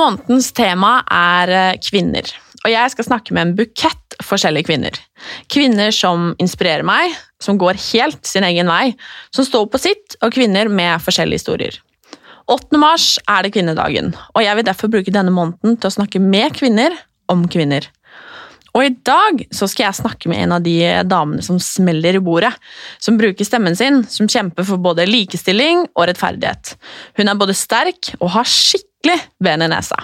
Månedens tema er eh, kvinner, og jeg skal snakke med en bukett forskjellige kvinner. Kvinner som inspirerer meg, som går helt sin egen vei, som står på sitt, og kvinner med forskjellige historier. 8. mars er det kvinnedagen, og jeg vil derfor bruke denne måneden til å snakke med kvinner om kvinner. Og i dag så skal jeg snakke med en av de damene som smeller i bordet, som bruker stemmen sin, som kjemper for både likestilling og rettferdighet. Hun er både sterk og har skikkelig ben i nesa.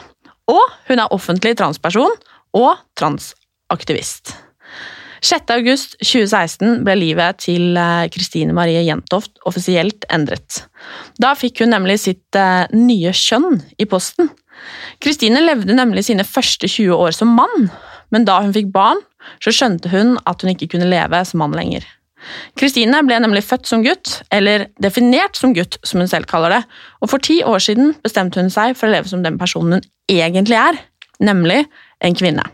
Og hun er offentlig transperson og transaktivist. 6. august 2016 ble livet til eh, Kristine Marie Jentoft offisielt endret. Da fikk hun nemlig sitt eh, nye kjønn i posten. Kristine levde nemlig sine første 20 år som mann, men da hun fikk barn, så skjønte hun at hun ikke kunne leve som mann lenger. Kristine ble nemlig født som gutt, eller definert som gutt, som hun selv kaller det, og for ti år siden bestemte hun seg for å leve som den personen hun egentlig er, nemlig en kvinne.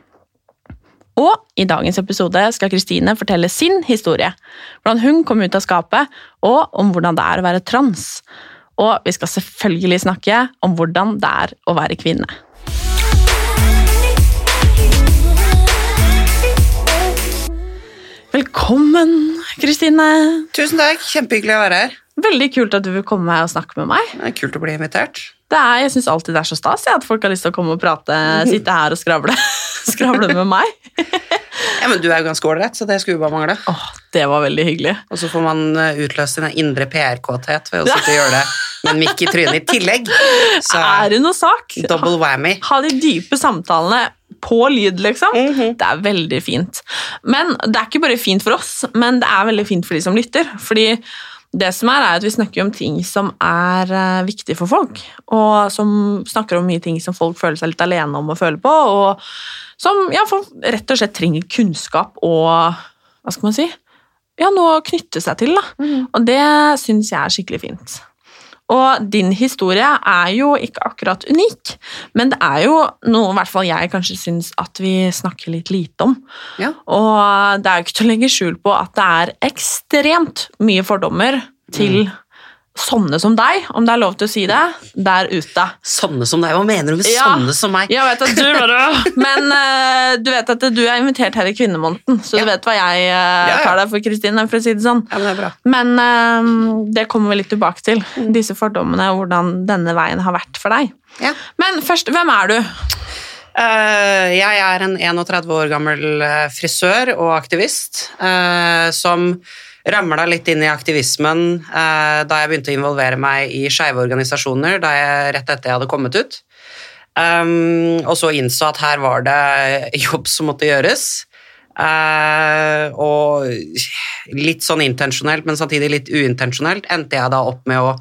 Og i dagens episode skal Kristine fortelle sin historie, hvordan hun kom ut av skapet, og om hvordan det er å være trans. Og vi skal selvfølgelig snakke om hvordan det er å være kvinne. Velkommen, Kristine. Tusen takk, kjempehyggelig å være her. Veldig kult at du vil komme og snakke med meg. Det er kult å bli invitert. Det er, jeg syns alltid det er så stas ja, at folk har lyst til å komme og prate, sitte her og skravle, skravle med meg. Ja, men Du er jo ganske ålreit, så det skulle bare mangle. Åh, det var veldig hyggelig. Og så får man eh, utløst sin indre PR-kåthet ved å sitte og gjøre det med en mikk i trynet i tillegg. Så Er det noe sak? double whammy. Ha de dype samtalene på lyd, liksom. Det er veldig fint. Men det er ikke bare fint for oss, men det er veldig fint for de som lytter. Fordi det som er, er at vi snakker om ting som er eh, viktige for folk, og som snakker om mye ting som folk føler seg litt alene om å føle på, og som ja, folk rett og slett trenger kunnskap og hva skal man si, ja, noe å knytte seg til. Da. Og det syns jeg er skikkelig fint. Og din historie er jo ikke akkurat unik, men det er jo noe i hvert fall jeg kanskje syns at vi snakker litt lite om. Ja. Og det er jo ikke til å legge skjul på at det er ekstremt mye fordommer til sånne som deg, om det er lov til å si det, der ute. Sånne som deg. Hva mener du med Ja. sånne som meg? Jeg vet at du Men uh, du vet at du er invitert her i Kvinnemåneden, så Ja. du vet hva jeg uh, ja. tar deg for, Kristine, for å si det sånn. Ja, men det er bra. Men uh, det kommer vi litt tilbake til. Disse fordommene og hvordan denne veien har vært for deg. Ja. Men først, hvem er du? Jeg er en 31 år gammel frisør og aktivist som ramla litt inn i aktivismen eh, da jeg begynte å involvere meg i skeive organisasjoner da jeg, rett etter jeg hadde kommet ut. Um, og så innså at her var det jobb som måtte gjøres. Uh, og litt sånn intensjonelt, men samtidig litt uintensjonelt, endte jeg da opp med å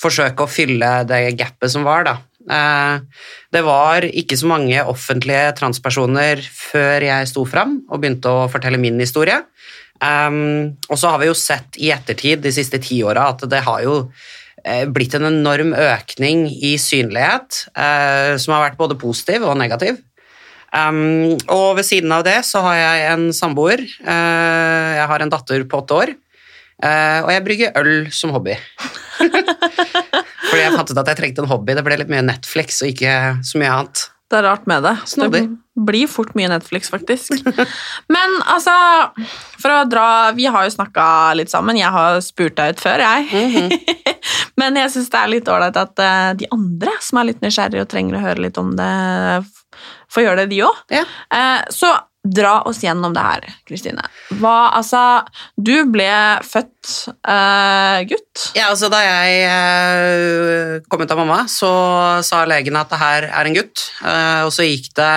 forsøke å fylle det gapet som var, da. Uh, det var ikke så mange offentlige transpersoner før jeg sto fram og begynte å fortelle min historie. Um, og så har vi jo sett i ettertid de siste ti åra at det har jo eh, blitt en enorm økning i synlighet, uh, som har vært både positiv og negativ. Um, og ved siden av det så har jeg en samboer. Uh, jeg har en datter på åtte år. Uh, og jeg brygger øl som hobby. Fordi jeg fant ut at jeg trengte en hobby. Det ble litt mye Netflix og ikke så mye annet. Det er rart med det. Snodig. Det blir fort mye Netflix, faktisk. Men altså For å dra Vi har jo snakka litt sammen. Jeg har spurt deg ut før, jeg. Men jeg syns det er litt ålreit at eh, de andre som er litt nysgjerrige og trenger å høre litt om det, får gjøre det, de òg. Ja. så dra oss gjennom det her, Kristine. Hva Altså, du ble født uh, gutt. Ja, altså Da jeg uh, kom ut av mamma, så sa legen at det her er en gutt. Uh, og så gikk det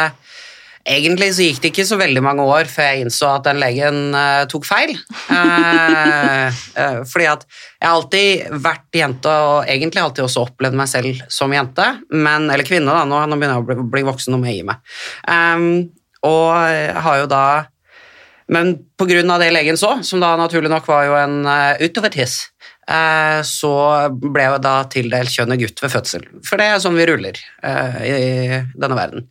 Egentlig så gikk det ikke så veldig mange år før jeg innså at den legen tok feil. Fordi at jeg har alltid vært jente, og egentlig alltid også opplevd meg selv som jente. Men, eller kvinne, da. Nå, nå begynner jeg å bli, bli voksen og må gi meg. Um, og har jo da Men av det legen så, som da naturlig nok var jo en uh, utovertiss, uh, så ble jeg da tildelt kjønnet gutt ved fødsel. For det er sånn vi ruller uh, i denne verden.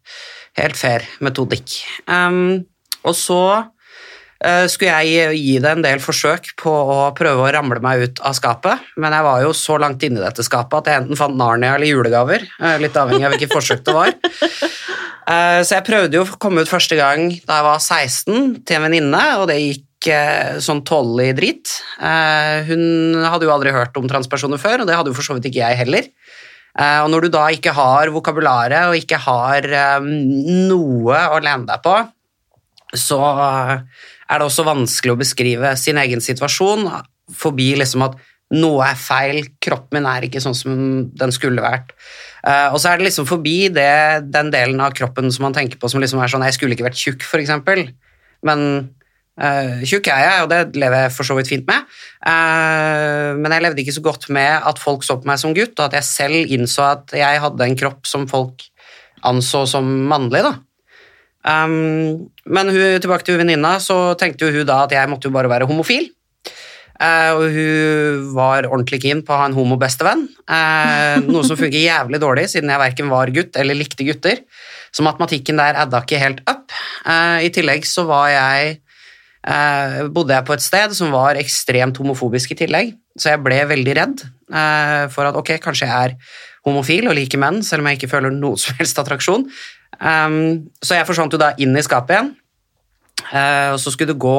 Helt fair metodikk. Um, og så eh, skulle jeg gi det en del forsøk på å prøve å ramle meg ut av skapet, men jeg var jo så langt inni dette skapet at jeg enten fant Narnia eller julegaver, eh, litt avhengig av hvilket forsøk det var. Eh, Så jeg prøvde jo å komme ut første gang da jeg var 16 til en venninne, og det gikk eh, sånn tålelig drit. Eh, Hun hadde jo aldri hørt om transpersoner før, og det hadde jo for så vidt ikke jeg heller. Og når du da ikke har vokabularet og ikke har noe å lene deg på, så er det også vanskelig å beskrive sin egen situasjon forbi liksom at noe er feil, kroppen min er ikke sånn som den skulle vært. Eh, og så er det liksom forbi det, den delen av kroppen som man tenker på som liksom er sånn Jeg skulle ikke vært tjukk, eksempel. Men uh, tjukk er jeg, og det lever jeg for så vidt fint med. Uh, men jeg levde ikke så godt med at folk så på meg som gutt, og at jeg selv innså at jeg hadde en kropp som folk anså som mannlig. da. Um, men hun, tilbake til venninna, så tenkte hun da at jeg måtte jo bare være homofil. Eh, og hun var ordentlig keen på å ha en homo-bestevenn, eh, noe som funker jævlig dårlig, siden jeg verken var gutt eller likte gutter. Så matematikken der adda ikke helt up. Eh, I tillegg så var jeg bodde jeg på et sted som var ekstremt homofobisk i tillegg, så jeg ble veldig redd for at ok, kanskje jeg er homofil og liker menn, selv om jeg ikke føler noe som helst attraksjon. Så jeg forsvant jo da inn i skapet igjen, og så skulle det gå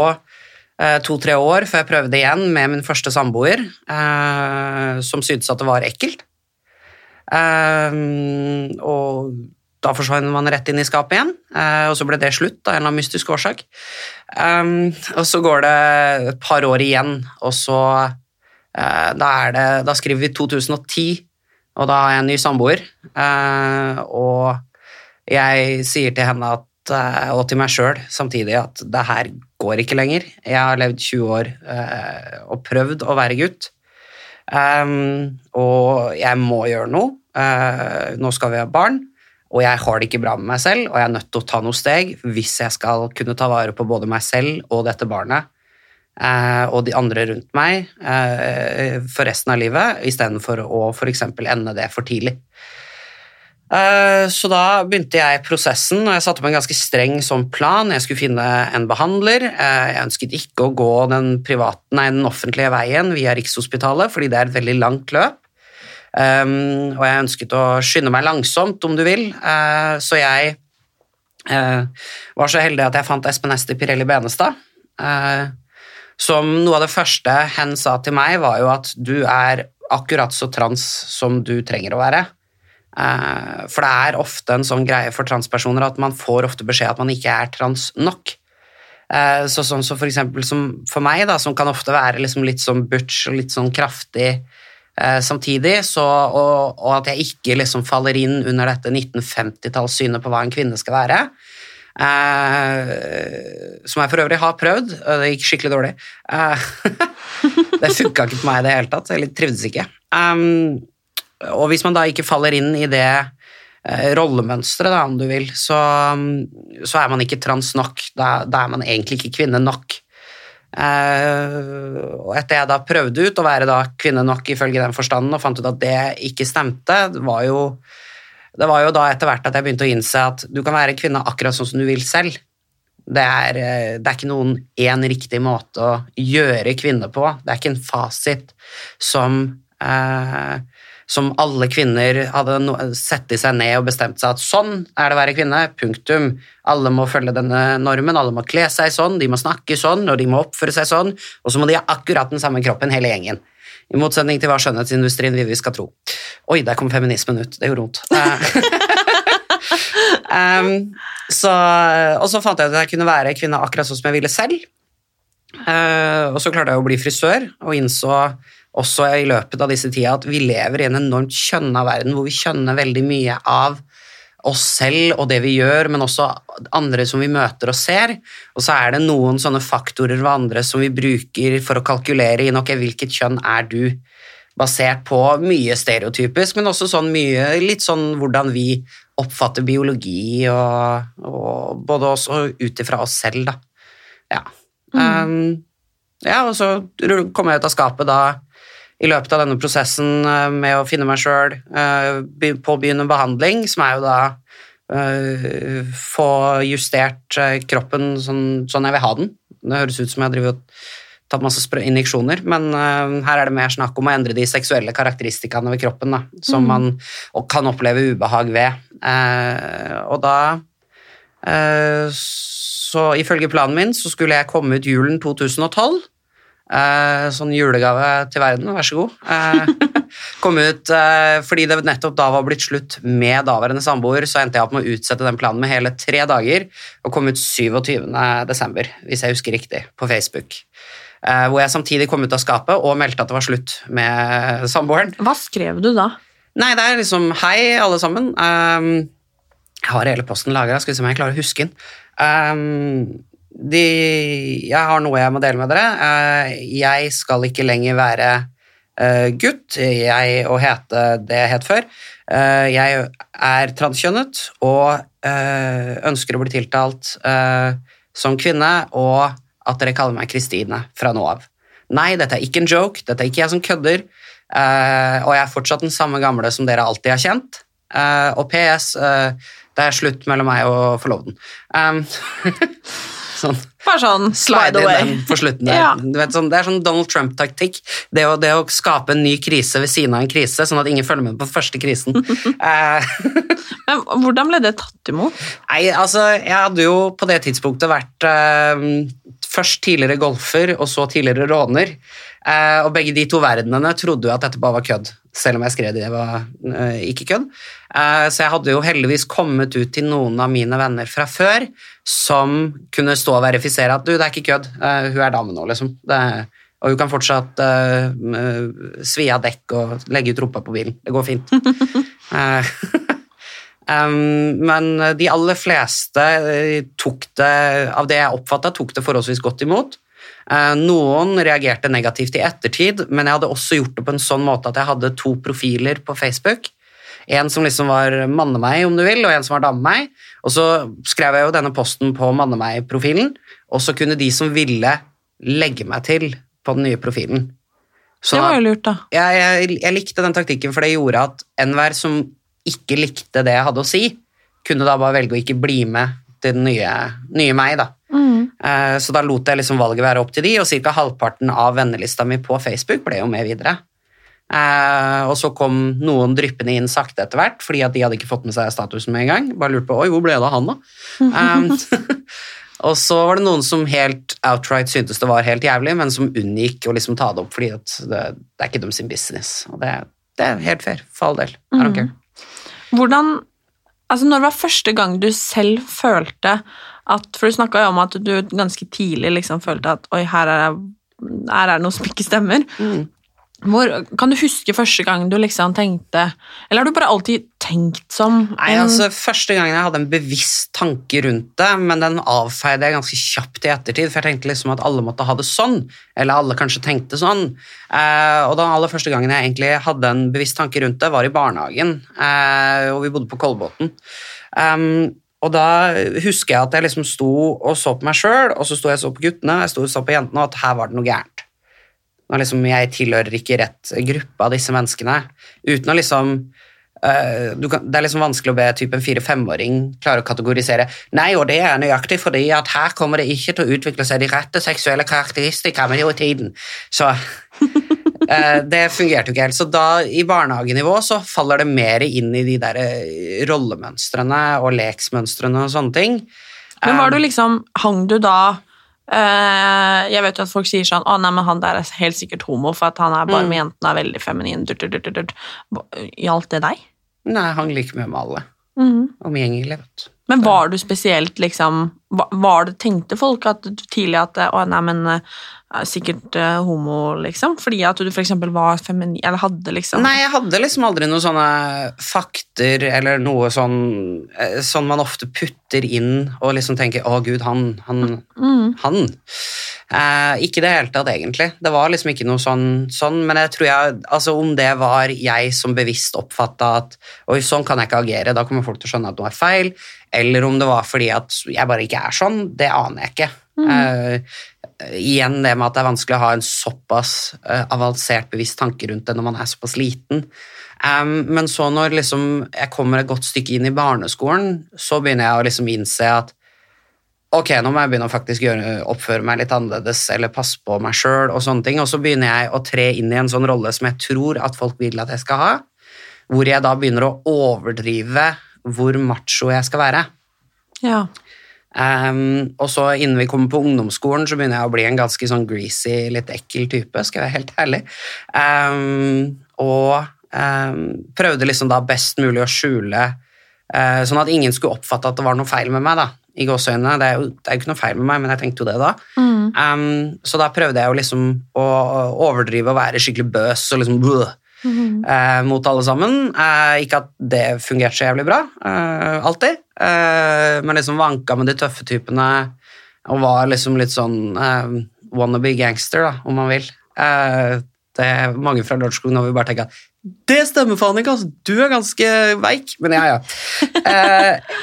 to-tre år før jeg prøvde igjen med min første samboer, eh, som syntes at det var ekkelt. Eh, og da forsvant man rett inn i skapet igjen, eh, og så ble det slutt av en eller annen mystisk årsak. Eh, og så går det et par år igjen, og så eh, da, det, da skriver vi 2010, og da har jeg en ny samboer. Eh, og jeg sier til henne at, eh, og til meg sjøl samtidig at det her går ikke lenger. Jeg har levd 20 år eh, og prøvd å være gutt, Um, og jeg må gjøre noe. Uh, nå skal vi ha barn, og jeg har det ikke bra med meg selv, og jeg er nødt til å ta noen steg hvis jeg skal kunne ta vare på både meg selv og dette barnet Uh, og de andre rundt meg uh, for resten av livet, istedenfor å f.eks. ende det for tidlig. Eh, Så da begynte jeg prosessen, og jeg satte opp en ganske streng sånn plan. Jeg skulle finne en behandler. Eh, Jeg ønsket ikke å gå den, private, nei, den offentlige veien via Rikshospitalet, fordi det er et veldig langt løp. Um, og jeg ønsket å skynde meg langsomt, om du vil. Eh, så jeg eh, var så heldig at jeg fant Espen Ester Pirelli Benestad. eh, som noe av det første hen sa til meg, var jo at du er akkurat så trans som du trenger å være. Eh, For det er ofte en sånn greie for transpersoner at man får ofte beskjed at man ikke er trans nok. Eh, Så sånn som for eksempel for meg, da, som kan ofte være liksom litt sånn butch og litt sånn kraftig eh, samtidig, så, og, og at jeg ikke liksom faller inn under dette 1950-tallssynet på hva en kvinne skal være. Eh, som jeg for øvrig har prøvd, og det gikk skikkelig dårlig. Eh, det funka ikke på meg i det hele tatt, jeg trivdes ikke. Um, og hvis man da ikke faller inn i det eh, rollemønsteret, om du vil, så, mm, så er man ikke trans nok. Da, da er man egentlig ikke kvinne nok. Eh, og etter jeg da prøvde ut å være da kvinne nok ifølge den forstanden, og fant ut at det ikke stemte, var jo, det var jo da etter hvert at jeg begynte å innse at du kan være kvinne akkurat sånn som du vil selv. Det er, eh, det er ikke noen én riktig måte å gjøre kvinne på. Det er ikke en fasit som eh, som alle kvinner hadde no sett i seg ned og bestemt seg at sånn er det å være kvinne, punktum. Alle må følge denne normen, alle må kle seg sånn, de må snakke sånn, og de må oppføre seg sånn, og så må de ha akkurat den samme kroppen, hele gjengen. I motsetning til hva skjønnhetsindustrien vil vi skal tro. Oi, der kom feminismen ut. Det gjorde vondt. um, så, og så fant jeg ut at jeg kunne være kvinne akkurat sånn som jeg ville selv. Uh, og så klarte jeg å bli frisør, og innså også i løpet av disse tida at vi lever i en enormt kjønna verden, hvor vi kjønner veldig mye av oss selv og det vi gjør, men også andre som vi møter og ser. Og så er det noen sånne faktorer ved andre som vi bruker for å kalkulere inn ok, hvilket kjønn er du, basert på mye stereotypisk, men også sånn mye, litt sånn hvordan vi oppfatter biologi og, og både oss og ut ifra oss selv, da. Ja. Mm. Um, ja, og så kom jeg ut av skapet da i løpet av denne prosessen uh, med å finne meg sjøl, uh, påbegynne behandling, som er jo da uh, få justert kroppen sånn, sånn, jeg vil ha den. Det høres ut som jeg har driver og tatt masse injeksjoner, men her er det mer snakk om å endre de seksuelle karakteristikkene ved kroppen da, som mm. man kan oppleve ubehag ved. og da så ifølge planen min så skulle jeg komme ut julen 2012. Eh, sånn julegave til verden, vær så god. Eh, kom ut eh, fordi det nettopp da var blitt slutt med daværende samboer, så endte jeg opp med å utsette den planen med hele tre dager, og kom ut 27. desember, hvis jeg husker riktig, på Facebook. Eh, hvor jeg samtidig kom ut av skapet og meldte at det var slutt med samboeren. Hva skrev du da? Nei, det er liksom Hei, alle sammen. Um, jeg har hele posten lagra, skal vi se om jeg klarer å huske den. Um, de, jeg har noe jeg må dele med dere. Uh, jeg skal ikke lenger være uh, gutt jeg, og hete det jeg het før. Uh, jeg er transkjønnet og ønsker å bli tiltalt som kvinne, og at dere kaller meg Kristine fra nå av. Nei, dette er ikke en joke, dette er ikke jeg som kødder, og jeg er fortsatt den samme gamle som dere alltid har kjent. og PS det er slutt mellom meg og forloveden. Um, sånn. Bare sånn slide away. på slutten der. Ja. Vet, sånn, det er sånn Donald Trump-taktikk. Det, det, å skape en ny krise ved siden av en krise, sånn at ingen følger med på den første krisen. uh, Men Hvordan ble det tatt imot? Nei, altså, Jeg hadde jo på det tidspunktet vært uh, først tidligere golfer og så tidligere råner. Uh, og begge de to verdenene trodde jo at dette bare var kødd selv om jeg skrev det var uh, ikke kødd. Uh, så jeg hadde jo heldigvis kommet ut til noen av mine venner fra før som kunne stå og verifisere at du, det er ikke kødd, uh, hun er dame nå, liksom. Det, og hun kan fortsatt svi av dekk og legge ut rumpa på bilen. Det går fint. men de aller fleste tok det, av det jeg oppfatta, tok det forholdsvis godt imot. Eh, noen reagerte negativt i ettertid, men jeg hadde også gjort det på en sånn måte at jeg hadde to profiler på Facebook. En som liksom var manne meg, om du vil, og en som var dame meg. Og så skrev jeg jo denne posten på manne meg-profilen, og så kunne de som ville, legge meg til på den nye profilen. Så det var jo lurt, da. Jeg, jeg, jeg likte den taktikken, for det gjorde at enhver som ikke likte det jeg hadde å si, kunne da bare velge å ikke bli med til den nye, nye meg, da. Mm. Eh, så da lot jeg liksom valget være opp til de, og ca. halvparten av vennelista mi på Facebook ble jo med videre. Uh, og så kom noen dryppende inn sakte etter hvert, fordi at de hadde ikke fått med seg statusen med en gang. Bare lurte på oi, hvor ble det av han, da? Um, og så var det noen som helt outright syntes det var helt jævlig, men som unngikk å liksom ta det opp fordi det, det, er ikke dem sin business. Og det, det er helt fair, for all del. I don't care. Hvordan Altså, når det var første gang du selv følte at For du snakka jo om at du ganske tidlig liksom følte at oi, her er, her er det noe som ikke stemmer. Mm. Hvor, kan du huske første gang du liksom tenkte Eller har du bare alltid tenkt som Nei, altså Første gangen jeg hadde en bevisst tanke rundt det, men den avfeide jeg ganske kjapt i ettertid, for jeg tenkte liksom at alle måtte ha det sånn. Eller alle kanskje tenkte sånn. Eh, og den aller første gangen jeg egentlig hadde en bevisst tanke rundt det, var i barnehagen. Eh, og vi bodde på Kolbotn. Um, og da husker jeg at jeg liksom sto og så på meg sjøl, og så sto jeg og så på guttene, jeg sto og så på jentene, og at her var det noe gærent. Nå liksom, jeg tilhører ikke rett gruppe av disse menneskene. Uten å liksom uh, kan, Det er liksom vanskelig å be typ en fire-femåring klare å kategorisere. Nei, og det er nøyaktig fordi at her kommer det ikke til å utvikle seg de rette seksuelle karakteristikkene med tiden. Så Eh, det fungerte jo ikke helt. Så da, i barnehagenivå, så faller det mer inn i de der eh, rollemønstrene og leksmønstrene og sånne ting. Men var du Um, liksom Hang du da eh, Jeg vet jo at folk sier sånn Å, nei, men han der er helt sikkert homo, for at han er bare Mm. med jentene er veldig feminin. Gjaldt det deg? Nei, hang like mye med alle. Mm. Omgjengelig, vet du. Men var du spesielt liksom va- var det, Tenkte folk at tidlig at Å, nei, men eh, sikkert eh, homo, liksom? Fordi at du eksempel var feminin Eller hadde liksom Nei, jeg hadde liksom aldri noen sånne fakter eller noe sånn eh, Sånn man ofte putter inn og liksom tenker 'Å, gud, han Han'. mm. han. Eh, ikke i det hele tatt, egentlig. Det var liksom ikke noe sånn, sånn men jeg tror jeg, altså om det var jeg som bevisst oppfatta at Oi, sånn kan jeg ikke agere, da kommer folk til å skjønne at noe er feil. Eller om det var fordi at jeg bare ikke er sånn, det aner jeg ikke. Eh, igjen det med at det er vanskelig å ha en såpass uh, avansert bevisst tanke rundt det når man er såpass liten. Um, men så når liksom jeg kommer et godt stykke inn i barneskolen, så begynner jeg å liksom innse at ok, nå må jeg begynne å faktisk gjøre, oppføre meg litt annerledes eller passe på meg sjøl, og sånne ting. Og så begynner jeg å tre inn i en sånn rolle som jeg tror at folk vil at jeg skal ha, hvor jeg da begynner å overdrive hvor macho jeg skal være. Ja. Um, og så innen vi kommer på ungdomsskolen, så begynner jeg å bli en ganske sånn greasy, litt ekkel type, skal jeg være helt ærlig. Um, og um, prøvde liksom da best mulig å skjule, uh, sånn at ingen skulle oppfatte at det var noe feil med meg. da, i gåseøynene. Det er jo det er jo ikke noe feil med meg, men jeg tenkte jo det da. Um, så da prøvde jeg jo liksom å overdrive og være skikkelig bøs og liksom «Bøh», eh, mot alle sammen. Eh, ikke at det fungerte så jævlig bra, eh, alltid, eh, men liksom vanka med de tøffe typene og var liksom litt sånn eh, wannabe gangster, da, om man vil. Eh, det er mange fra Lordskogen nå vil bare tenke at det stemmer faen ikke, altså. Du er ganske veik. Men ja, ja.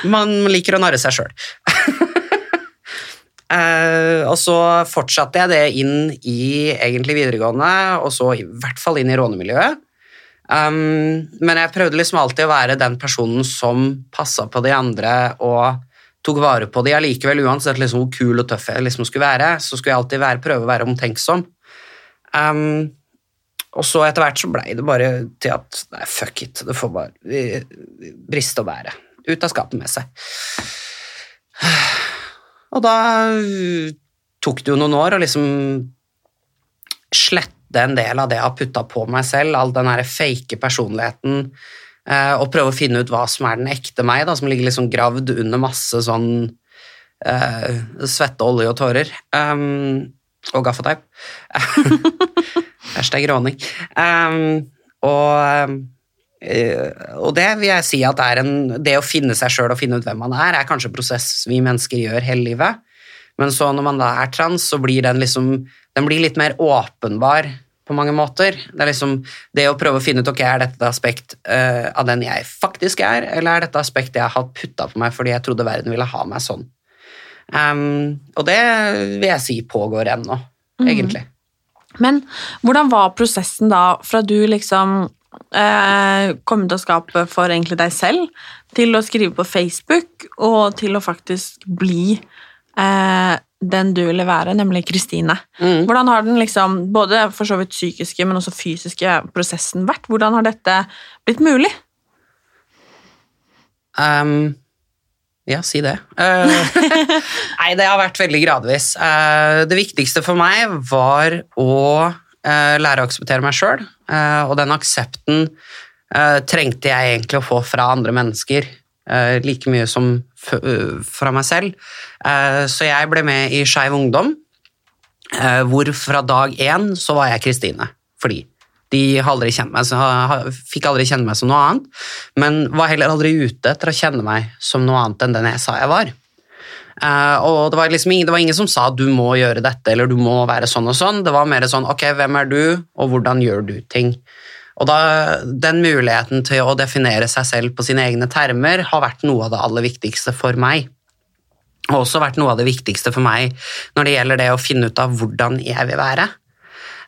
Man liker å narre seg sjøl. Eh, og så fortsatte jeg det inn i egentlig videregående, og så i hvert fall inn i rånemiljøet. Um, men jeg prøvde liksom alltid å være den personen som passa på de andre og tok vare på de allikevel, uansett liksom hvor kul og tøff jeg liksom skulle være, så skulle jeg alltid være, prøve å være omtenksom. Um, og så etter hvert så blei det bare til at nei, fuck it, det får bare briste og bære. Ut av skapet med seg. Og da tok det jo noen år å liksom slette en del av det jeg har putta på meg selv, all den derre fake personligheten, eh, og prøve å finne ut hva som er den ekte meg, da, som ligger liksom gravd under masse sånn uh, svette, olje og tårer. Um, og gaffateip. Hashtag råning. Um, og, eh, og det vil jeg si at er en, det å finne seg sjøl og finne ut hvem man er, er kanskje en prosess vi mennesker gjør hele livet. Men så når man da er trans, så blir den liksom den blir litt mer åpenbar på mange måter. Det er liksom det å prøve å finne ut ok, er dette et aspekt uh, av den jeg faktisk er, eller er dette aspekt jeg har putta på meg fordi jeg trodde verden ville ha meg sånn. Um, og det vil jeg si pågår ennå, egentlig. Men hvordan var prosessen da, fra du liksom eh, kom ut av skapet for egentlig deg selv, til å skrive på Facebook, og til å faktisk bli eh, den du ville være, nemlig Kristine. Mm. Hvordan har den liksom, både for så vidt psykiske, men også fysiske prosessen vært? Hvordan har dette blitt mulig? Um, ja, si det. Uh, nei, det har vært veldig gradvis. Uh, det viktigste for meg var å uh, lære å akseptere meg sjøl, og den aksepten trengte jeg egentlig å få fra andre mennesker. like mye som fra meg selv. Eh, så jeg ble med i Skeiv Ungdom, eh, hvor fra dag én så var jeg Kristine. Fordi de aldri meg, fikk aldri kjenne meg som noe annet, men var heller aldri ute etter å kjenne meg som noe annet enn den jeg sa jeg var. Eh, og det var, liksom ingen, det var ingen som sa du må gjøre dette eller du må være sånn og sånn. Det var mer sånn ok, hvem er du, og hvordan gjør du ting? Og da, Den muligheten til å definere seg selv på sine egne termer har vært noe av det aller viktigste for meg. Og også vært noe av det viktigste for meg når det gjelder det å finne ut av hvordan jeg vil være.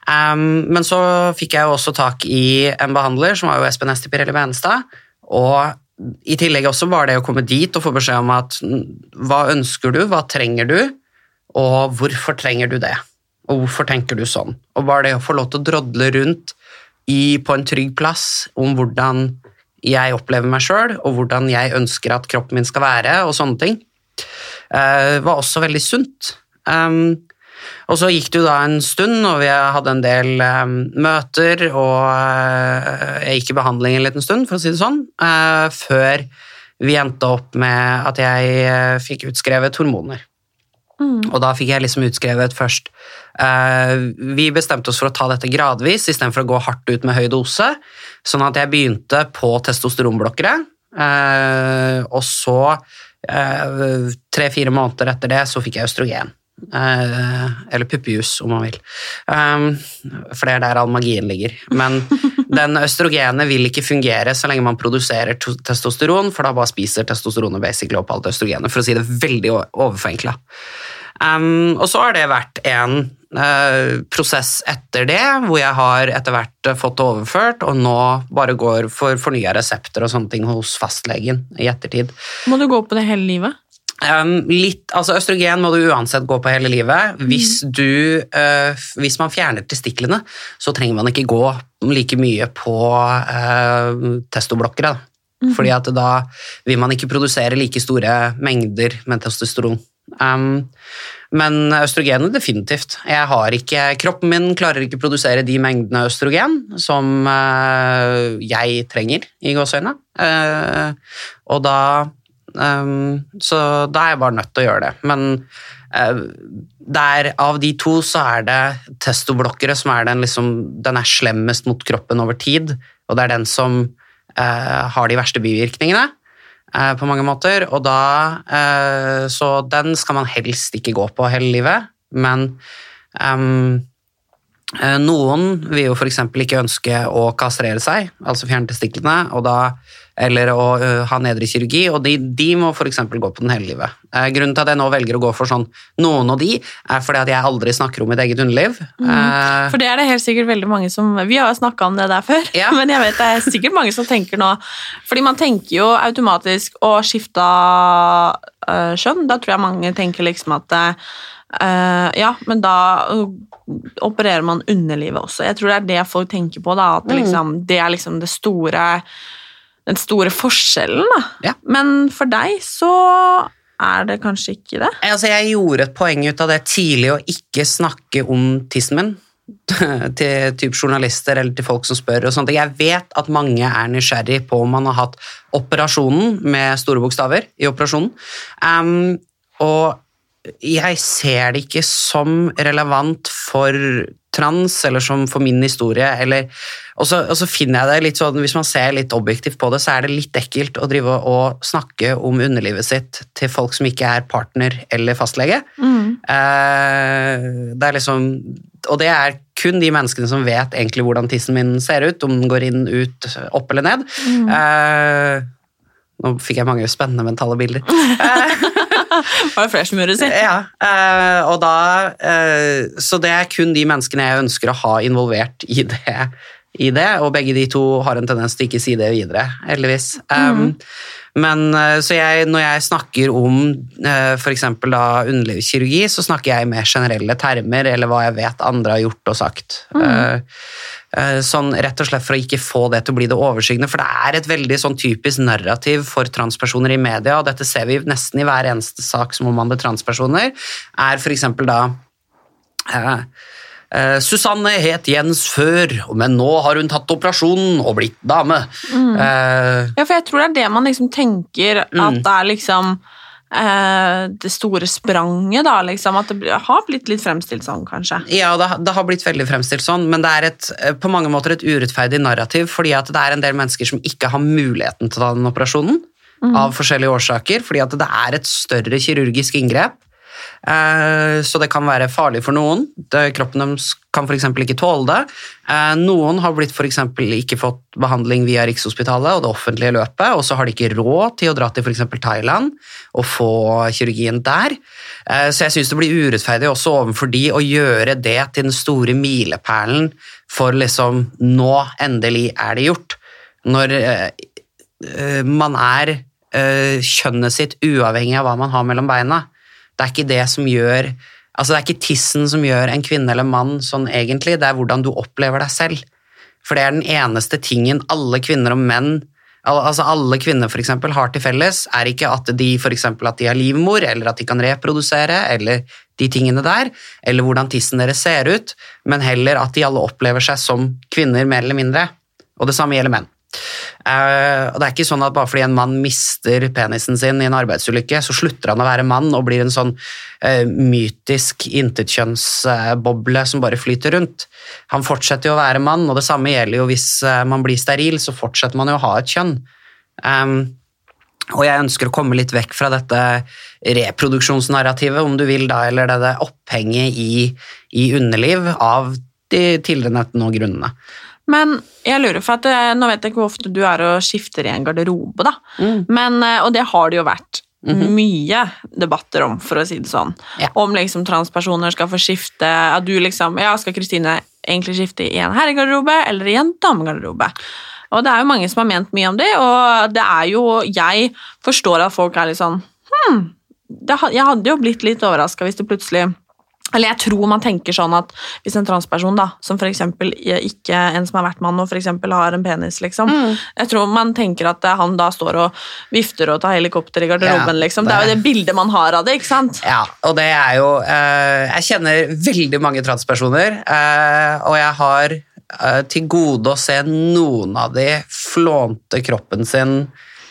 Um, men så fikk jeg jo også tak i en behandler, som var jo Espen Esti Pirelli Benestad. Og i tillegg også var det å komme dit og få beskjed om at mm, hva ønsker du, hva trenger du, og hvorfor trenger du det? og hvorfor tenker du sånn? Og bare det å få lov til å drodle rundt i, på en trygg plass om hvordan jeg opplever meg sjøl, og hvordan jeg ønsker at kroppen min skal være, og sånne ting, uh, var også veldig sunt. Um, og så gikk det jo da en stund, og vi hadde en del um, møter, og uh, jeg gikk i behandling en liten stund, for å si det sånn, uh, før vi endte opp med at jeg fikk utskrevet hormoner. Og da fikk jeg liksom utskrevet først Vi bestemte oss for å ta dette gradvis istedenfor å gå hardt ut med høy dose, sånn at jeg begynte på testosteronblokkere, og så tre-fire måneder etter det så fikk jeg østrogen. Eh, eller puppejus, om man vil. Um, for det er der all magien ligger. Men den østrogenet vil ikke fungere så lenge man produserer testosteron, for da bare spiser testosteronet basically opp alt østrogenet, for å si det veldig overforenkla. Um, og så har det vært en uh, prosess etter det, hvor jeg har etter hvert fått det overført, og nå bare går for fornya resepter og sånne ting hos fastlegen i ettertid. Må du gå på det hele livet? Um, litt, altså Østrogen må du uansett gå på hele livet. Hvis, du, uh, hvis man fjerner testiklene, så trenger man ikke gå like mye på uh, testoblokkere. Mm. Fordi at da vil man ikke produsere like store mengder med testosteron. Um, men østrogenet definitivt. Jeg har ikke, kroppen min klarer ikke å produsere de mengdene østrogen som uh, jeg trenger, i gåseøynene. og da Um, så da er jeg bare nødt til å gjøre det. Men uh, der, av de to så er det testoblokkere som er den, liksom, den er slemmest mot kroppen over tid, og det er den som uh, har de verste bivirkningene. Uh, på mange måter, og da Så den skal man helst ikke gå på hele livet, men um, noen vil jo f.eks. ikke ønske å kastrere seg, altså fjerne testiklene, og da eller å ha nedre kirurgi, og de, de må f.eks. gå på den hele livet. Uh, grunnen til at jeg nå velger å gå for sånn noen av de, er fordi at jeg aldri snakker om mitt eget underliv. Mm. For det er det helt sikkert veldig mange som Vi har jo snakka om det der før, ja. men jeg vet det er sikkert mange som tenker nå Fordi man tenker jo automatisk å skifte skjønn. Da tror jeg mange tenker liksom at ja, men da opererer man underlivet også. Jeg tror det er det folk tenker på. da, at det, liksom, Det er liksom det store den store forskjellen, da. Ja. Men for deg så er det kanskje ikke det? Altså, jeg gjorde et poeng ut av det tidlig å ikke snakke om tissen min. til typ journalister eller til folk som spør. og sånt. Jeg vet at mange er nysgjerrig på om man har hatt operasjonen med store bokstaver i operasjonen. Um, og jeg ser det ikke som relevant for trans, eller som for min historie, eller og så, og så, finner jeg det litt sånn, Hvis man ser litt objektivt på det, så er det litt ekkelt å drive og snakke om underlivet sitt til folk som ikke er partner eller fastlege. Mm. Eh, det er liksom, og det er kun de menneskene som vet egentlig hvordan tissen min ser ut, om den går inn, ut, opp eller ned. Mm. Eh, nå fikk jeg mange spennende mentale bilder. Var det flere som gjorde det? Ja. Eh, og da, eh, så det er kun de menneskene jeg ønsker å ha involvert i det i det, og begge de to har en tendens til ikke si det videre, heldigvis. Mm. Men eh, så jeg, når jeg snakker om f.eks. underlivskirurgi, så snakker jeg med generelle termer, eller hva jeg vet andre har gjort og sagt. Mm. Uh, sånn Rett og slett for å ikke få det til å bli det overskyggende, for det er et veldig sånn typisk narrativ for transpersoner i media, og dette ser vi nesten i hver eneste sak som omhandler transpersoner, er f.eks. da Uh, Susanne het Jens før, men nå har hun tatt operasjonen og blitt dame. Mm. Eh, ja, for jeg tror det er det man liksom tenker, mm. at det er liksom det store spranget, da, liksom. At det har blitt litt fremstilt sånn, kanskje. Ja, det, det, har blitt veldig fremstilt sånn, men det er et, på mange måter et urettferdig narrativ, fordi at det er en del mennesker som ikke har muligheten til å ta den operasjonen. Mm. Av forskjellige årsaker, fordi at det er et større kirurgisk inngrep. Eh, så det kan være farlig for noen. Kroppen deres kan f.eks. ikke tåle det. Eh, noen har blitt for ikke fått behandling via Rikshospitalet og det offentlige løpet, og så har de ikke råd til å dra til f.eks. Thailand og få kirurgien der. Eh, så jeg syns det blir urettferdig også overfor de å gjøre det til den store milepælen for liksom Nå endelig er det gjort. Når man er kjønnet sitt uavhengig av hva man har mellom beina. Det er ikke det som gjør Altså, det er ikke tissen som gjør en kvinne eller mann sånn egentlig, det er hvordan du opplever deg selv. For det er den eneste tingen alle kvinner og menn Altså alle kvinner for eksempel har til felles, er ikke at de for eksempel at de har livmor, eller at de kan reprodusere, eller de tingene der, eller hvordan tissen deres ser ut, men heller at de alle opplever seg som kvinner, mer eller mindre. Og det samme gjelder menn. Eh, og det er ikke sånn at bare fordi en mann mister penisen sin i en arbeidsulykke, så slutter han å være mann og blir en sånn uh, mytisk intetkjønnsboble som bare flyter rundt. Han fortsetter jo å være mann, og det samme gjelder jo hvis eh, man blir steril, så fortsetter man jo å ha et kjønn. Um, og jeg ønsker å komme litt vekk fra dette reproduksjonsnarrativet, om du vil da, eller det opphenget i, i underliv av de tidligere nevnte grunnene. Men jeg lurer for at eh, Nå vet jeg ikke hvor ofte du er og skifter i en garderobe, da. Mm. Men, eh, og det har det jo vært mye debatter om, for å si det sånn. Ja. Om liksom transpersoner skal få skifte At du liksom Ja, skal Kristine egentlig skifte i en herregarderobe eller i en damegarderobe? Og det er jo mange som har ment mye om det, og det er jo Jeg forstår at folk er litt sånn Hm, det, jeg hadde jo blitt litt overraska hvis det plutselig eller jeg tror man tenker sånn at hvis en transperson, da, som for eksempel ikke en som har vært mann og for eksempel har en penis, liksom, jeg tror man tenker at eh, han da står og vifter og tar helikopter i garderoben, Ja, liksom. Det er jo det- det bildet man har av det, ikke sant? Ja, og det er jo eh, Jeg kjenner veldig mange transpersoner, eh, og jeg har til gode å se noen av de flånte kroppen sin.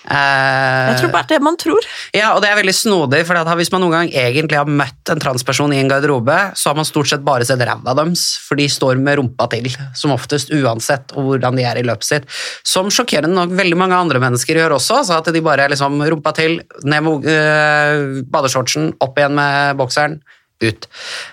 Eh, Jeg tror bare det man tror. Ja, og det er veldig snodig, for hvis man noen gang egentlig har møtt en transperson i en garderobe, så har man stort sett bare sett ræva deres, for de står med rumpa til, som oftest, uansett hvordan de er i løpet sitt. Som sjokkerende nok veldig mange andre mennesker gjør også, så at de bare liksom rumpa til, ned med øh, badeshortsen, opp igjen med bokseren, ut.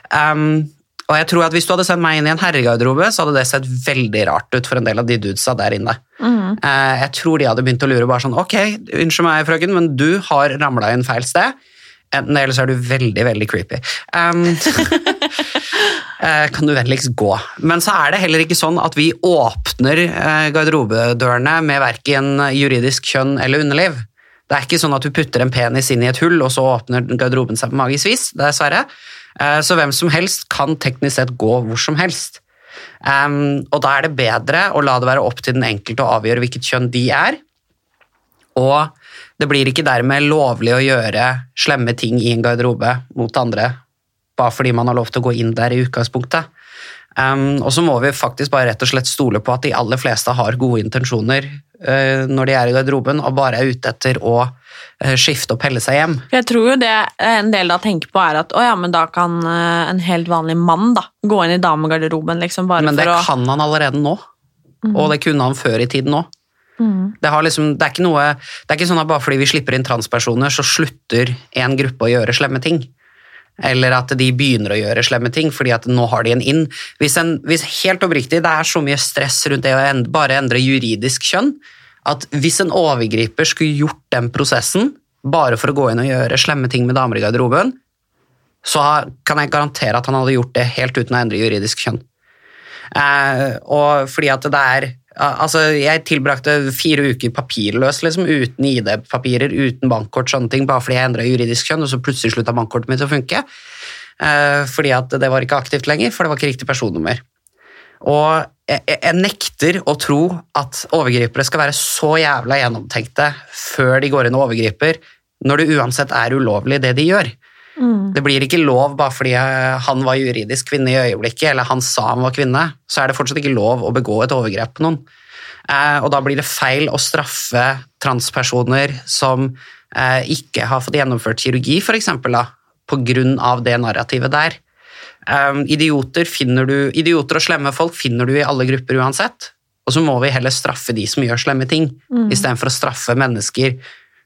Um, og jeg tror at hvis du hadde sendt meg inn i en herregarderobe, så hadde det sett veldig rart ut for en del av de dudesa der inne. Mm. jeg tror de hadde begynt å lure bare sånn, ok, unnskyld meg frøken, men du har ramla inn feil sted. Enten det, eller så er du veldig, veldig creepy. Um, eh, kan du vennligst gå. Men så er det heller ikke sånn at vi åpner eh, garderobedørene med verken juridisk kjønn eller underliv. Det er ikke sånn at du putter en penis inn i et hull, og så åpner garderoben seg på magisk vis, dessverre. Eh, Så hvem som helst kan teknisk sett gå hvor som helst. Og da er det bedre å la det være opp til den enkelte å avgjøre hvilket kjønn de er. Og det blir ikke dermed lovlig å gjøre slemme ting i en garderobe mot andre, bare fordi man har lov til å gå inn der i utgangspunktet. Um, og så må vi faktisk bare rett og slett stole på at de aller fleste har gode intensjoner uh, når de er i garderoben, og bare er ute etter å skifte og pelle seg hjem. Jeg tror jo det en del da tenker på er at å ja, men da kan eh, en helt vanlig mann da gå inn i damegarderoben, liksom bare Men det for å kan han allerede nå, og det kunne han før i tiden òg. Mm. Det, har liksom, det, er ikke noe, det er ikke sånn at bare fordi vi slipper inn transpersoner, så slutter en gruppe å gjøre slemme ting. Eller at de begynner å gjøre slemme ting fordi at nå har de en inn. Hvis, en, hvis helt oppriktig, det er så mye stress rundt det å end, bare endre juridisk kjønn, at hvis en overgriper skulle gjort den prosessen bare for å gå inn og gjøre slemme ting med damer i garderoben, så kan jeg garantere at han hadde gjort det helt uten å endre juridisk kjønn. Eh, og fordi at det er Altså, jeg tilbrakte fire uker papirløs, liksom, uten ID-papirer, uten bankkort, sånne ting, bare fordi jeg endra juridisk kjønn, og så plutselig slutta bankkortet mitt å funke. Eh, fordi at det var ikke aktivt lenger, for det var ikke riktig personnummer. Og jeg, jeg nekter å tro at overgripere skal være så jævla gjennomtenkte før de går inn og overgriper, når det uansett er ulovlig, det de gjør. Det blir ikke lov bare fordi han var juridisk kvinne i øyeblikket, eller han sa han var kvinne, så er det fortsatt ikke lov å begå et overgrep på noen. Eh, og da blir det feil å straffe transpersoner som eh, ikke har fått gjennomført kirurgi, grunn av det narrativet der. Um, idioter, du, idioter og slemme folk finner du i alle grupper uansett, og så må vi heller straffe de som gjør slemme ting, istedenfor å straffe mennesker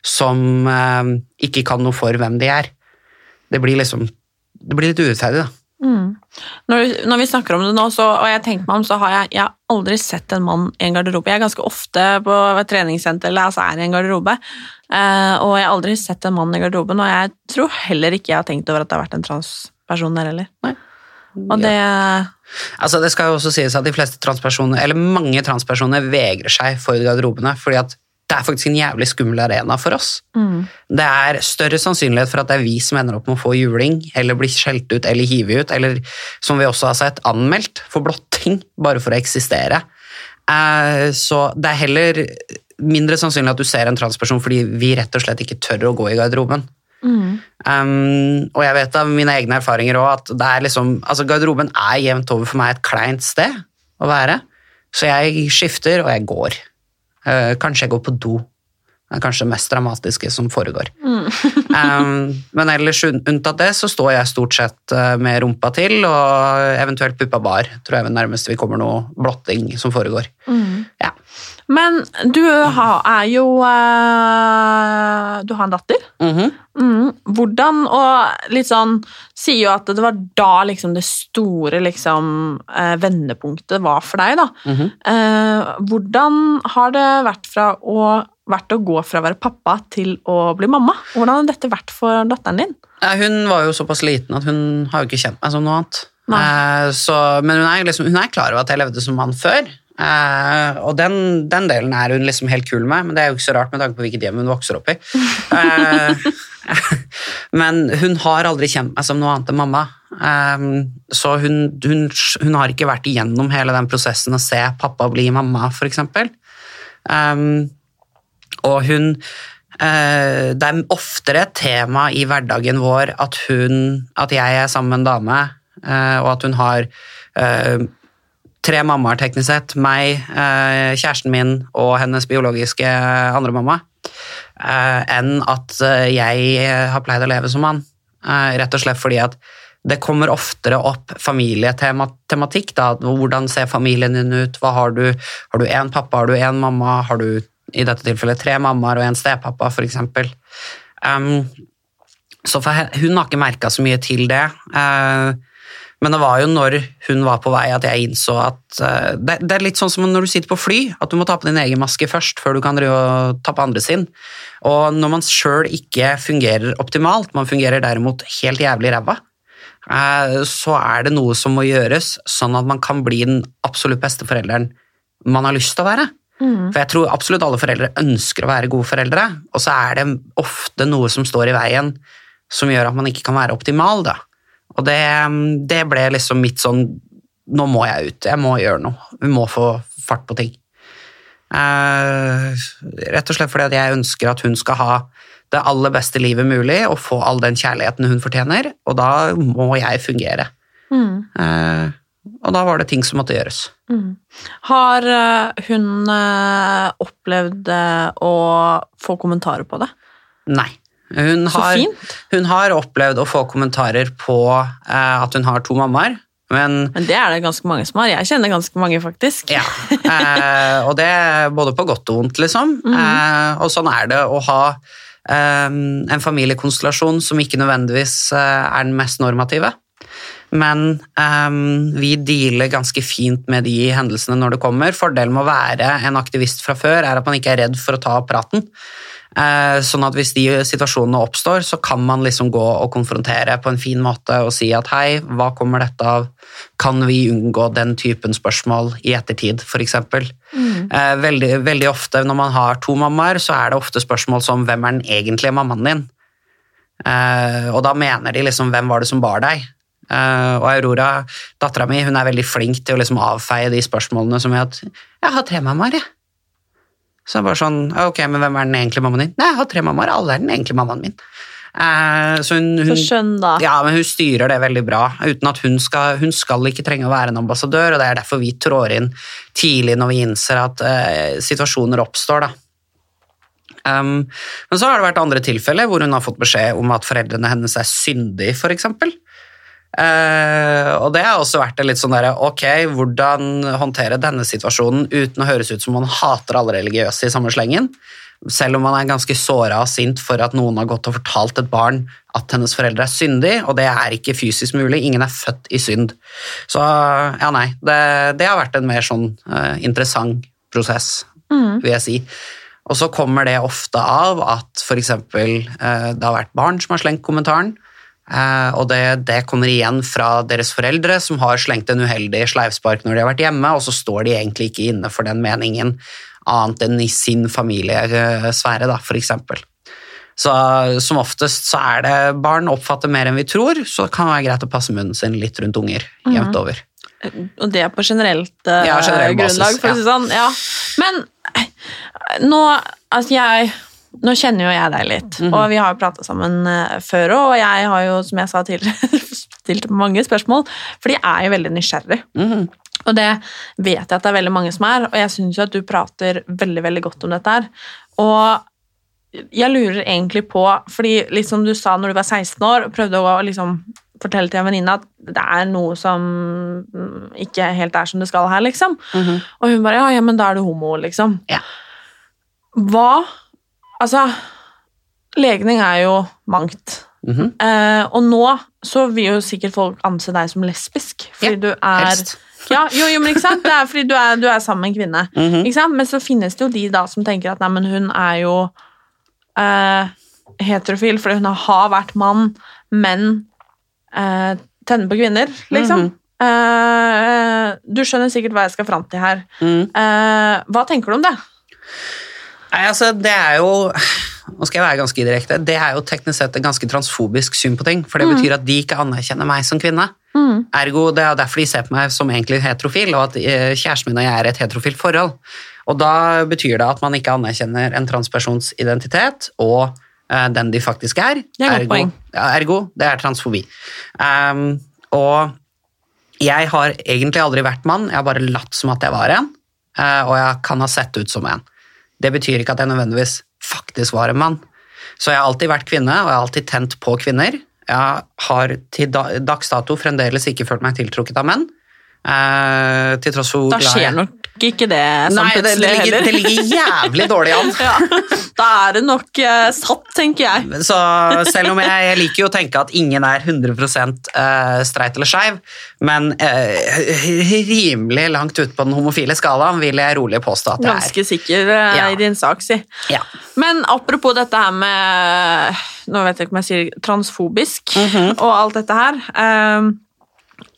som um, ikke kan noe for hvem de er. Det blir liksom Det blir litt urettferdig, da. Når, når vi snakker om det nå, så, og jeg tenker meg om, så har jeg, jeg har aldri sett en mann i en garderobe. Jeg er ganske ofte på et treningssenter eller altså er i en garderobe, uh, og jeg har aldri sett en mann i garderoben, og jeg tror heller ikke jeg har tenkt over at det har vært en transperson der heller. Nei. Og det Altså, det skal jo også sies at de fleste transpersoner, eller mange transpersoner, vegrer seg for garderobene, fordi at det er faktisk en jævlig skummel arena for oss. Det er større sannsynlighet for at det er vi som ender opp med å få juling, eller bli skjelt ut eller hive ut, eller som vi også har sett, anmeldt for blotting, bare for å eksistere. Eh, Så det er heller mindre sannsynlig at du ser en transperson fordi vi rett og slett ikke tør å gå i garderoben. Um, og jeg vet av mine egne erfaringer òg at det er liksom, altså garderoben er jevnt over for meg et kleint sted å være. Så jeg skifter, og jeg går. Uh, kanskje jeg går på do. Det er kanskje det mest dramatiske som foregår. um, men ellers unntatt det, så står jeg stort sett eh, med rumpa til, og eventuelt puppa bar. Tror jeg det nærmeste vi kommer noe blotting som foregår. Ja. Men du har, er jo uh, Du har en datter. Mm Mm. Hvordan Og litt sånn Sier jo at det var da liksom det store liksom eh, vendepunktet var for deg, da. Mhm. Eh, hvordan har det vært fra å vært å gå fra å være pappa til å bli mamma? Hvordan har dette vært for datteren din? Ja, Hun var jo såpass liten at hun har jo ikke kjent meg som noe annet. Eh, så, men hun er, liksom, hun er klar over at jeg levde som mann før. Eh, og den, den delen er hun liksom helt kul med, men det er jo ikke så rart med tanke på hvilket hjem hun vokser opp i. Eh, men hun har aldri kjent meg som noe annet enn mamma. Eh, så hun, hun, hun har ikke vært igjennom hele den prosessen å se pappa bli mamma, eksempel. Um, og hun eh, Det er oftere et tema i hverdagen vår at hun At jeg er sammen med en dame, og at hun har tre mammaer, teknisk sett. Meg, eh, kjæresten min og hennes biologiske andre mamma. eh, enn at eh, jeg har pleid å leve som mann. Eh, rett og slett fordi at det kommer oftere opp familietematikk. da, Hvordan ser familien din ut? Hva Har du Har du én pappa, har du én mamma? Har du i dette tilfellet tre mammaer og en stepappa, f.eks.? Um, så for hun har ikke merka så mye til det. Eh, men det var jo når hun var på vei at jeg innså at eh, det, det er litt sånn som når du sitter på fly, at du må ta på din egen maske først før du kan ta på andre sin. Og når man sjøl ikke fungerer optimalt, man fungerer derimot helt jævlig ræva, eh, så er det noe som må gjøres, sånn at man kan bli den absolutt beste forelderen man har lyst til å være. For jeg tror absolutt alle foreldre ønsker å være gode foreldre, og så er det ofte noe som står i veien som gjør at man ikke kan være optimal, da. Og det, det ble liksom mitt sånn Nå må jeg ut, jeg må gjøre noe. Vi må få fart på ting. Eh, rett og slett fordi at jeg ønsker at hun skal ha det aller beste livet mulig og få all den kjærligheten hun fortjener, og da må jeg fungere. Eh, og da var det ting som måtte gjøres. Har eh, hun opplevd å få kommentarer på det? Nei. Hun har, hun har opplevd å få kommentarer på eh, at hun har to mammaer, men Men det er det ganske mange som har. Jeg kjenner ganske mange, faktisk. Ja, eh, og det både på godt og vondt, liksom. Eh, og sånn er det å ha eh, en familiekonstellasjon som ikke nødvendigvis eh, er den mest normative. Men eh, vi dealer ganske fint med de hendelsene når det kommer. Fordelen med å være en aktivist fra før er at man ikke er redd for å ta praten. Eh, Sånn at hvis de situasjonene oppstår, så kan man liksom gå og konfrontere på en fin måte og si at hei, hva kommer dette av? Kan vi unngå den typen spørsmål i ettertid, f.eks.? Mm. veldig, veldig ofte når man har to mammaer, så er det ofte spørsmål som hvem er den egentlige mammaen din? Eh, og da mener de liksom hvem var det som bar deg? Eh, og Aurora, dattera mi, hun er veldig flink til å liksom avfeie de spørsmålene som er at jeg har tre mammaer, jeg. Så bare sånn, ok, men hvem er den egentlige mammaen din? Nei, jeg har tre mammaer, alle er den egentlige mammaen min. Eh, så hun, hun, skjønn, da. ja, men hun styrer det veldig bra, uten at hun skal, hun skal ikke trenge å være en ambassadør, og det er derfor vi trår inn tidlig når vi innser at eh, situasjoner oppstår, da. Um, men så har det vært andre tilfeller hvor hun har fått beskjed om at foreldrene hennes er syndige, for Eh, og det har også vært litt sånn derre Ok, hvordan håndtere denne situasjonen uten å høres ut som man hater alle religiøse i samme slengen? Selv om man er ganske såra og sint for at noen har gått og fortalt et barn at hennes foreldre er syndig, og det er ikke fysisk mulig. Ingen er født i synd. Så ja, nei. Det, det har vært en mer sånn uh, interessant prosess, vil jeg si. Og så kommer det ofte av at f.eks. Uh, det har vært barn som har slengt kommentaren, eh, og det, det kommer igjen fra deres foreldre som har slengt en uheldig sleivspark når de har vært hjemme, og så står de egentlig ikke inne for den meningen annet enn i sin familiesfære, da, eksempel. Så som oftest så er det barn oppfatter mer enn vi tror, så det kan være greit å passe munnen sin litt rundt unger jevnt over. Og det er på generelt uh, Ja, generell basis, grunnlag, for å si det sånn. Ja. Men eh, nå Altså, jeg Nå kjenner jo jeg deg litt, Mhm. og vi har jo prata sammen eh, før òg, og jeg har jo, som jeg sa tidligere, stilt mange spørsmål, for de er jo veldig nysgjerrig. Mhm. Og det vet jeg at det er veldig mange som er, og jeg syns jo at du prater veldig, veldig godt om dette her. Og jeg lurer egentlig på, fordi liksom du sa når du var 16 år, og prøvde å liksom fortelle til en venninne at det er noe som mm, ikke helt er som det skal her, liksom. Og hun bare ja, ja, men da er du homo, liksom. Ja. Hva Altså, legning er jo mangt. Mhm. Eh, og nå så vil jo sikkert folk anse deg som lesbisk, fordi Ja, du er helst. ja, jo, jo, men ikke sant? Det er fordi du er, du er sammen med en kvinne. Mhm. Ikke sant? Men så finnes det jo de da som tenker at nei, men hun er jo eh, heterofil fordi hun har vært mann, men eh, tenner på kvinner, liksom. Eh, du skjønner sikkert hva jeg skal fram til her. Mm. Eh, hva tenker du om det? Nei, altså, det er jo Nå skal jeg være ganske direkte. Det er jo teknisk sett et ganske transfobisk syn på ting. For det betyr at de ikke anerkjenner meg som kvinne. Ergo, Det er derfor de ser på meg som egentlig heterofil, og at eh, kjæresten min og jeg er et heterofilt forhold. Og da betyr det at man ikke anerkjenner en transpersons identitet og uh, den de faktisk er. Det er ergo, ergo, det er transfobi. Um, og jeg har egentlig aldri vært mann, jeg har bare latt som at jeg var en, Uh, og jeg kan ha sett ut som en. Det betyr ikke at jeg nødvendigvis faktisk var en mann. Så jeg har alltid vært kvinne, og jeg har alltid tent på kvinner. Jeg har til dags dato fremdeles ikke følt meg tiltrukket av menn. Eh, til tross for hvor Da skjer nok ikke det sånn Nei, det, det, ligger, det ligger jævlig dårlig an. ja, da er det nok eh, satt, tenker jeg. Så selv om jeg, jeg liker jo å tenke at ingen er 100 eh, streit eller skeiv, men eh, rimelig langt ut på den homofile skalaen vil jeg rolig påstå at det er. Ganske sikker eh, Ja. i din sak, si. Ja. Men apropos dette her med Nå vet jeg ikke om jeg sier transfobisk Mhm. og alt dette her. eh,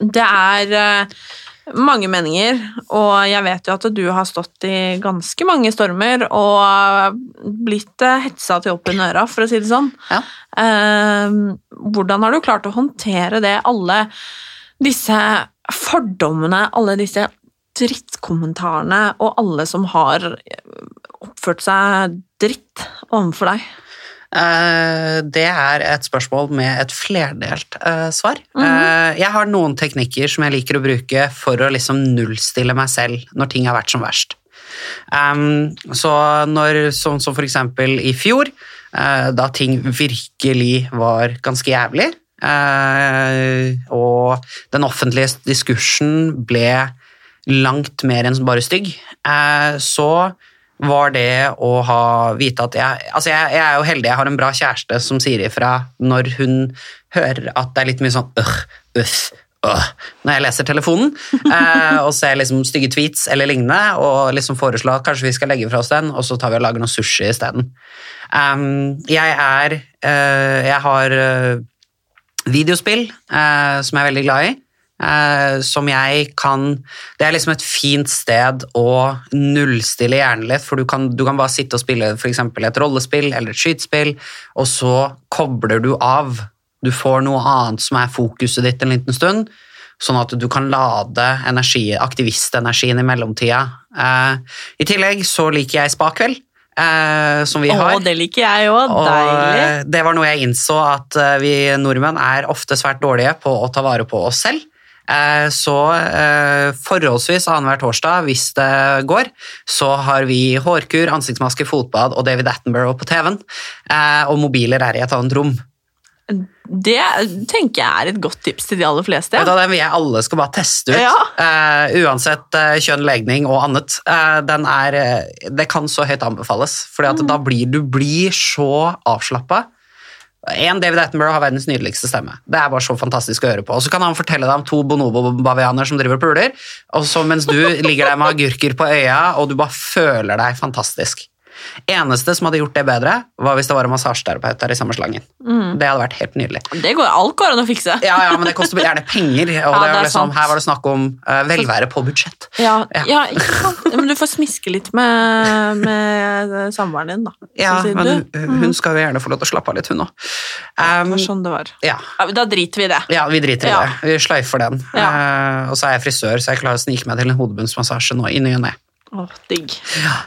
det er eh, mange meninger, og jeg vet jo at du har stått i ganske mange stormer og blitt eh, hetsa til opp i øra, for å si det sånn. Ja. Eh, hvordan har du klart å håndtere det, alle disse fordommene, alle disse drittkommentarene, og alle som har oppført seg dritt overfor deg? Eh, det er et spørsmål med et flerdelt eh, svar. Mm -hmm. jeg har noen teknikker som jeg liker å bruke for å liksom nullstille meg selv når ting har vært som verst. Så når, som, som for eksempel i fjor, da ting virkelig var ganske jævlig, og den offentlige diskursen ble langt mer enn bare stygg, så var det å ha vite at jeg Altså, jeg, jeg er jo heldig, jeg har en bra kjæreste som sier ifra når hun hører at det er litt mye sånn øh, uff, øh, når jeg leser telefonen eh, og ser liksom stygge tweets eller lignende, og liksom foreslår at kanskje vi skal legge fra oss den, og så tar vi og lager noe sushi isteden. Um, jeg er uh, Jeg har uh, videospill uh, som jeg er veldig glad i. eh, som jeg kan Det er liksom et fint sted å nullstille hjernen litt, for du kan, du kan bare sitte og spille for eksempel et rollespill eller et skytespill, og så kobler du av. Du får noe annet som er fokuset ditt en liten stund, sånn at du kan lade energi, aktivistenergien i mellomtida. Eh, I tillegg så liker jeg spakveld, eh, som vi har. Å, det liker jeg òg. Deilig. eh, det var noe jeg innså at vi nordmenn er ofte svært dårlige på å ta vare på oss selv. Eh, Så eh, forholdsvis annenhver torsdag, hvis det går, så har vi hårkur, ansiktsmaske, fotbad og David Attenborough på TV-en. eh, Og mobiler er i et annet rom. Det tenker jeg er et godt tips til de aller fleste. Ja. Den vil jeg alle skal bare teste ut. Ja. Uh, uansett uh, kjønn, legning og annet. Uh, den er, det kan så høyt anbefales, for Mm. da blir du blir så avslappa. En, David Attenborough har verdens nydeligste stemme. Det er bare så fantastisk å høre på. Og så kan han fortelle deg om to bonobo-bavianer som driver og puler, og så mens du ligger der med agurker på øya, og du bare føler deg fantastisk. Eneste som hadde gjort det bedre, var hvis det var en massasjeterapeut der i samme slangen. Mm. Det hadde vært helt nydelig. Det går, alt går an å fikse. Ja, ja, men det koster gjerne penger, og Ja, det det liksom, her var det snakk om uh, velvære på budsjett. Ja, Ja. ja. ikke sant? Men du får smiske litt med, med samboeren din, da. Ja, Så men du. hun, skal jo gjerne få lov til å slappe av litt, hun òg. Um, sånn det var. ja. Ja, da driter vi i det. ja, vi driter i Ja. det. Vi sløyfer den. Ja. Eh, og så er jeg frisør, så jeg klarer å snike meg til en hodebunnsmassasje nå i ny og ne. Åh, digg. Eh,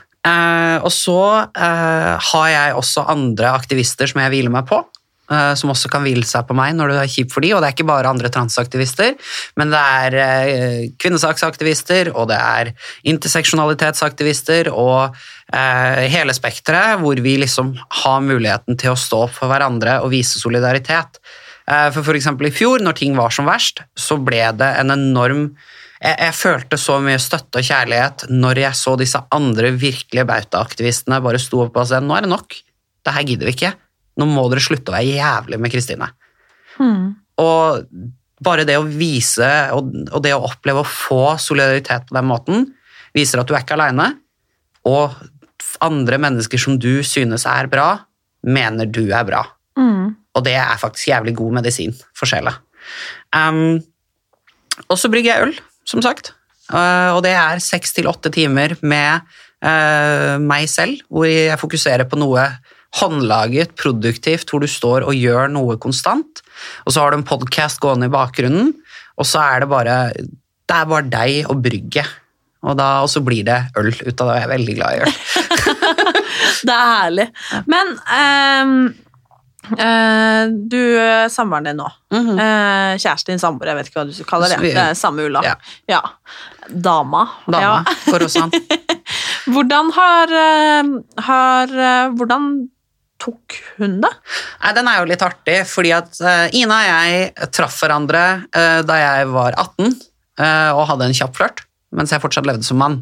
og så eh, har jeg også andre aktivister som jeg hviler meg på. eh, som også kan hvile seg på meg når det er kjipt for de, og det er ikke bare andre transaktivister, men det er eh, kvinnesaksaktivister, og det er interseksjonalitetsaktivister, og eh, hele spekteret, hvor vi liksom har muligheten til å stå opp for hverandre og vise solidaritet. Eh, for eksempel i fjor, når ting var som verst, så ble det en enorm jeg, jeg følte så mye støtte og kjærlighet når jeg så disse andre virkelige bautaaktivistene bare sto opp og sa nå er det nok, det her gidder vi ikke, nå må dere slutte å være jævlig med Kristine. Og bare det å vise og, og det å oppleve å få solidaritet på den måten, viser at du er ikke aleine, og andre mennesker som du synes er bra, mener du er bra. Og det er faktisk jævlig god medisin for sjela. Um, og så brygger jeg øl, som sagt. Uh, og det er seks til åtte timer med uh, meg selv, hvor jeg fokuserer på noe håndlaget, produktivt, hvor du står og gjør noe konstant. Og så har du en podkast gående i bakgrunnen, og så er det bare det er bare deg og brygget. Og, da, og så blir det øl ut av det, og jeg er veldig glad i øl. Det er herlig. Men eh, du, eh, samboeren din nå. eh, kjæresten din, samboer, jeg vet ikke hva du kaller det. Det samme Ulla. Ja. Ja. Dama. Dama Ja. for oss han. Hvordan har, eh, har eh, Hvordan tok hun det? Nei, Den er jo litt artig, fordi at eh, Ina og jeg traff hverandre eh, da jeg var 18 eh, og hadde en kjapp flørt, mens jeg fortsatt levde som mann.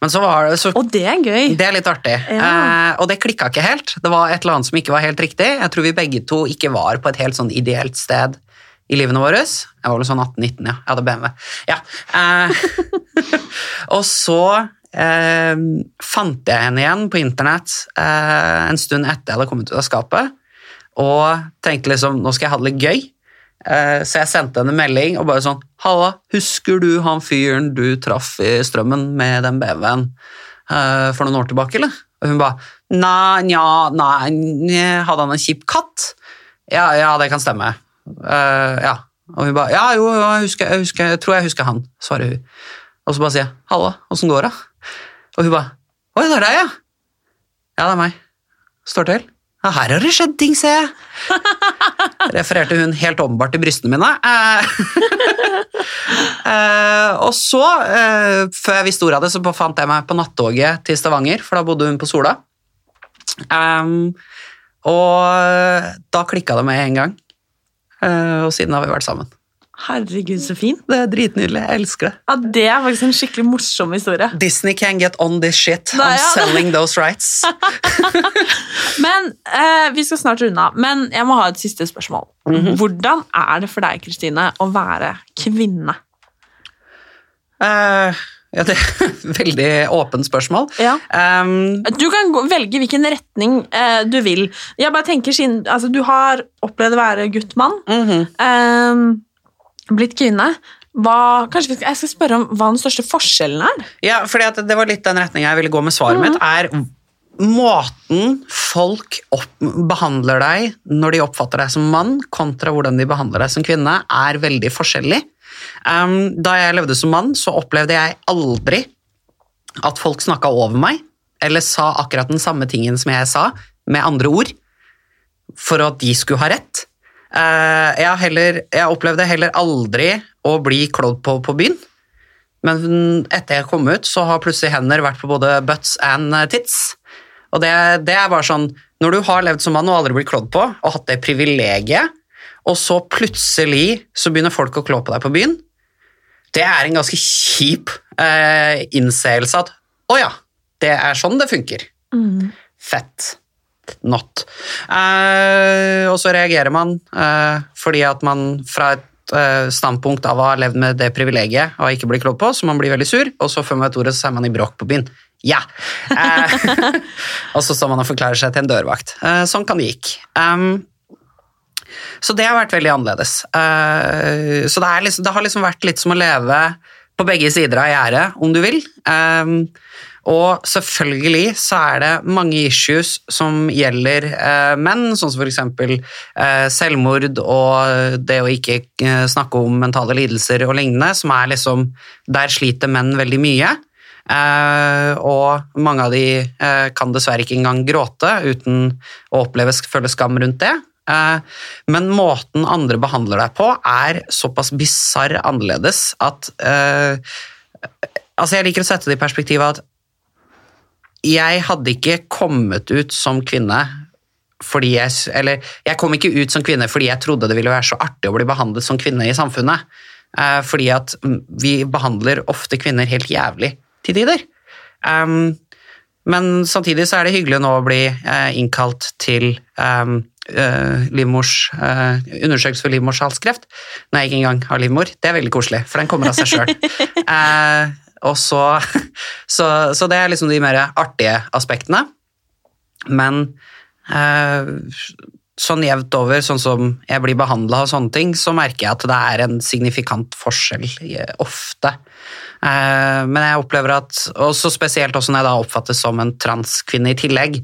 Men så var det så Og det er gøy. Det er litt artig. Ja. Eh, og det klikka ikke helt. Det var et eller annet som ikke var helt riktig. Jeg tror vi begge to ikke var på et helt sånn ideelt sted i livene våre. Jeg var vel sånn 18-19, ja. Jeg hadde BMW. Ja. Eh, og så eh, fant jeg henne igjen på internett eh, en stund etter jeg hadde kommet ut av skapet, og tenkte liksom nå skal jeg ha det litt gøy. Eh, Så jeg sendte henne en melding og bare sånn Halla, husker du han fyren du traff i strømmen med den BMW-en eh, for noen år tilbake, eller? Og hun bare Nei, nja, nei, hadde han en kjip katt? Ja, ja, det kan stemme. Uh, ja. Og hun bare Ja, jo, jo, jeg, husker, jeg, husker, jeg tror jeg husker han, svarer hun. Og så bare sier jeg Halla, åssen går det? Og hun bare Oi, det er deg, ja. Ja, det er meg. Står til. Her har det skjedd ting, ser jeg. Refererte hun helt åpenbart til brystene mine. Eh, eh, og så, eh, før jeg visste ordet av det, så fant jeg meg på nattoget til Stavanger, for da bodde hun på Sola. Um, og da klikka det med en gang. Eh, og siden har vi vært sammen. Herregud, så fin. Det er dritnydelig. Jeg elsker det. Ja, Det er faktisk en skikkelig morsom historie. Disney can get on this shit. Da, I'm ja. selling those rights. Men eh, Vi skal snart runde av, men jeg må ha et siste spørsmål. Mhm. Hvordan er det for deg, Kristine, å være kvinne? Eh, ja, det er et veldig åpent spørsmål. Ja. Um, Du kan velge hvilken retning uh, du vil. Jeg bare tenker siden, altså, Du har opplevd å være gutt-mann, mhm. eh, blitt kvinne. Hva, kanskje skal, Jeg skal spørre om hva den største forskjellen er? Ja, fordi at det var litt den retningen jeg ville gå med svaret mitt, er måten folk opp, behandler deg når de oppfatter deg som mann, kontra hvordan de behandler deg som kvinne, er veldig forskjellig. Um, da jeg levde som mann, så opplevde jeg aldri at folk snakka over meg, eller sa akkurat den samme tingen som jeg sa, med andre ord, for at de skulle ha rett. Eh, jeg, heller, jeg opplevde heller aldri å bli klådd på på byen. Men etter jeg kom ut, så har plutselig hender vært på både butts and tits. Og det, det er bare sånn Når du har levd som mann og aldri blitt klådd på, og hatt det privilegiet, og så plutselig så begynner folk å klå på deg på byen, det er en ganske kjip eh, innseelse at å ja, det er sånn det funker. Fett. Not. Eh, og så reagerer man eh, fordi at man fra et eh, standpunkt av å ha levd med det privilegiet og ikke bli klådd på, så man blir veldig sur, og så før man vet ordet, så er man i bråk på byen. Ja! Eh, og så står man og forklarer seg til en dørvakt. Sånn kan det gikk. Um, så det har vært veldig annerledes. Uh, så det, liksom, det har liksom vært litt som å leve på begge sider av gjerdet, om du vil. Um, og selvfølgelig så er det mange issues som gjelder eh, menn, sånn som f.eks. Eh, selvmord og det å ikke eh, snakke om mentale lidelser og lignende, som er liksom Der sliter menn veldig mye. Eh, og mange av de eh, kan dessverre ikke engang gråte uten å oppleve føle skam rundt det. Eh, men måten andre behandler deg på, er såpass bisarr annerledes at eh, Altså, jeg liker å sette det i perspektivet at jeg hadde ikke kommet ut som kvinne fordi jeg Eller jeg kom ikke ut som kvinne fordi jeg trodde det ville være så artig å bli behandlet som kvinne i samfunnet. Eh, fordi at vi behandler ofte kvinner helt jævlig til tider. Um, men samtidig så er det hyggelig nå å bli eh, innkalt til um, uh, livmors, undersøkelse for livmorshalskreft når jeg ikke engang har livmor. Det er veldig koselig, for den kommer av seg sjøl. og så, så, så, det er liksom de mer artige aspektene. Men sånn jevnt over, sånn som jeg blir behandla og sånne ting, så merker jeg at det er en signifikant forskjell ofte. Eh, men jeg opplever at, også spesielt også når jeg da oppfattes som en transkvinne i tillegg,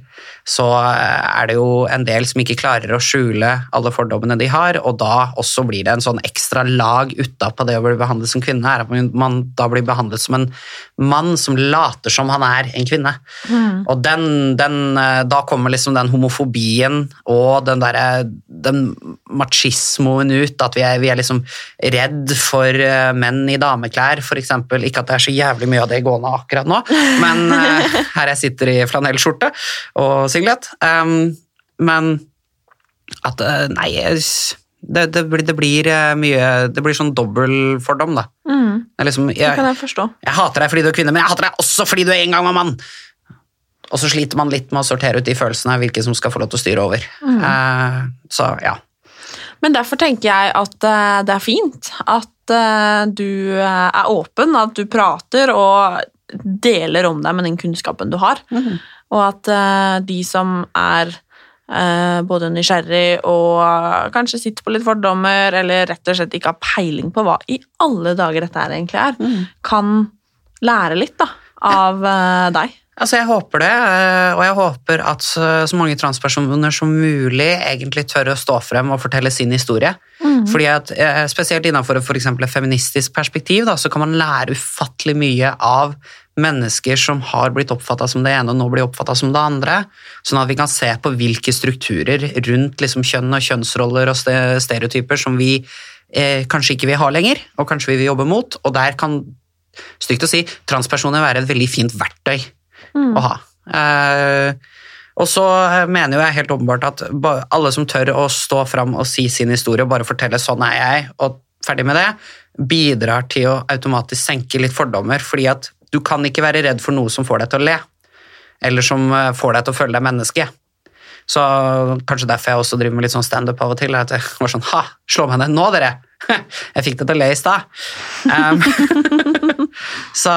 så er det jo en del som ikke klarer å skjule alle fordommene de har, og da også blir det en sånn ekstra lag utapå det å bli behandlet som kvinne, er at man da blir behandlet som en mann som later som han er en kvinne. Mm. Og den, den, eh, da kommer liksom den homofobien og den derre den machismoen ut, at vi er, vi er liksom redd for eh, menn i dameklær, f.eks. Ikke at det er så jævlig mye av det gående akkurat nå, men uh, her jeg sitter i flanellskjorte og singlet. Um, men at uh, Nei, det, det, blir, det, blir uh, mye Det blir sånn dobbeltfordom, da. Mm. Liksom, jeg, det kan jeg forstå. Jeg hater deg fordi du er kvinne, men jeg hater deg også fordi du en gang var mann! Og så sliter man litt med å sortere ut de følelsene, hvilke som skal få lov til å styre over. Mm. så ja. Men derfor tenker jeg at det er fint at Eh, du eh, er åpen, at du prater og deler om deg med den kunnskapen du har. Mm. Og at eh, de som er både nysgjerrig og kanskje sitter på litt fordommer, eller rett og slett ikke har peiling på hva i alle dager dette her egentlig er, mm. kan lære litt da, av deg. Altså, Jeg håper det, og jeg håper at så mange transpersoner som mulig egentlig tør å stå frem og fortelle sin historie. Mm. Fordi at, eh, Spesielt innenfor for et feministisk perspektiv da, så kan man lære ufattelig mye av mennesker som har blitt oppfatta som det ene og nå blir oppfatta som det andre. Sånn at vi kan se på hvilke strukturer rundt liksom, kjønn og kjønnsroller og stereotyper som vi eh, kanskje ikke vil ha lenger, og kanskje vi vil jobbe mot. Og der kan, stygt å si, transpersoner være et veldig fint verktøy mm. å ha. Eh, og så mener jo jeg helt åpenbart at alle som tør å stå fram og si sin historie og bare fortelle 'sånn er jeg', og ferdig med det, bidrar til å automatisk senke litt fordommer. fordi at du kan ikke være redd for noe som får deg til å le, eller som eh, får deg til å føle deg menneske. Så kanskje derfor jeg også driver med litt sånn standup av og til. At jeg var sånn Ha, slå meg ned nå, dere! Jeg fikk det til å le i stad. Um, så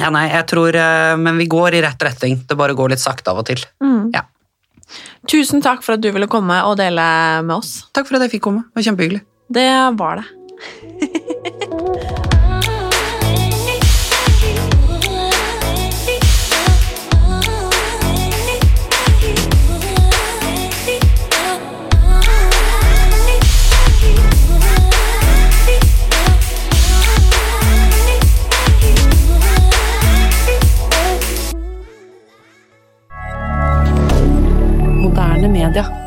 ja, nei, jeg tror eh, Men vi går i rett retning. Det bare går litt sakte av og til. Mm. Ja. Tusen takk for at du ville komme og dele med oss. Takk for at jeg fikk komme. Det var kjempehyggelig. Det var det. milliardaire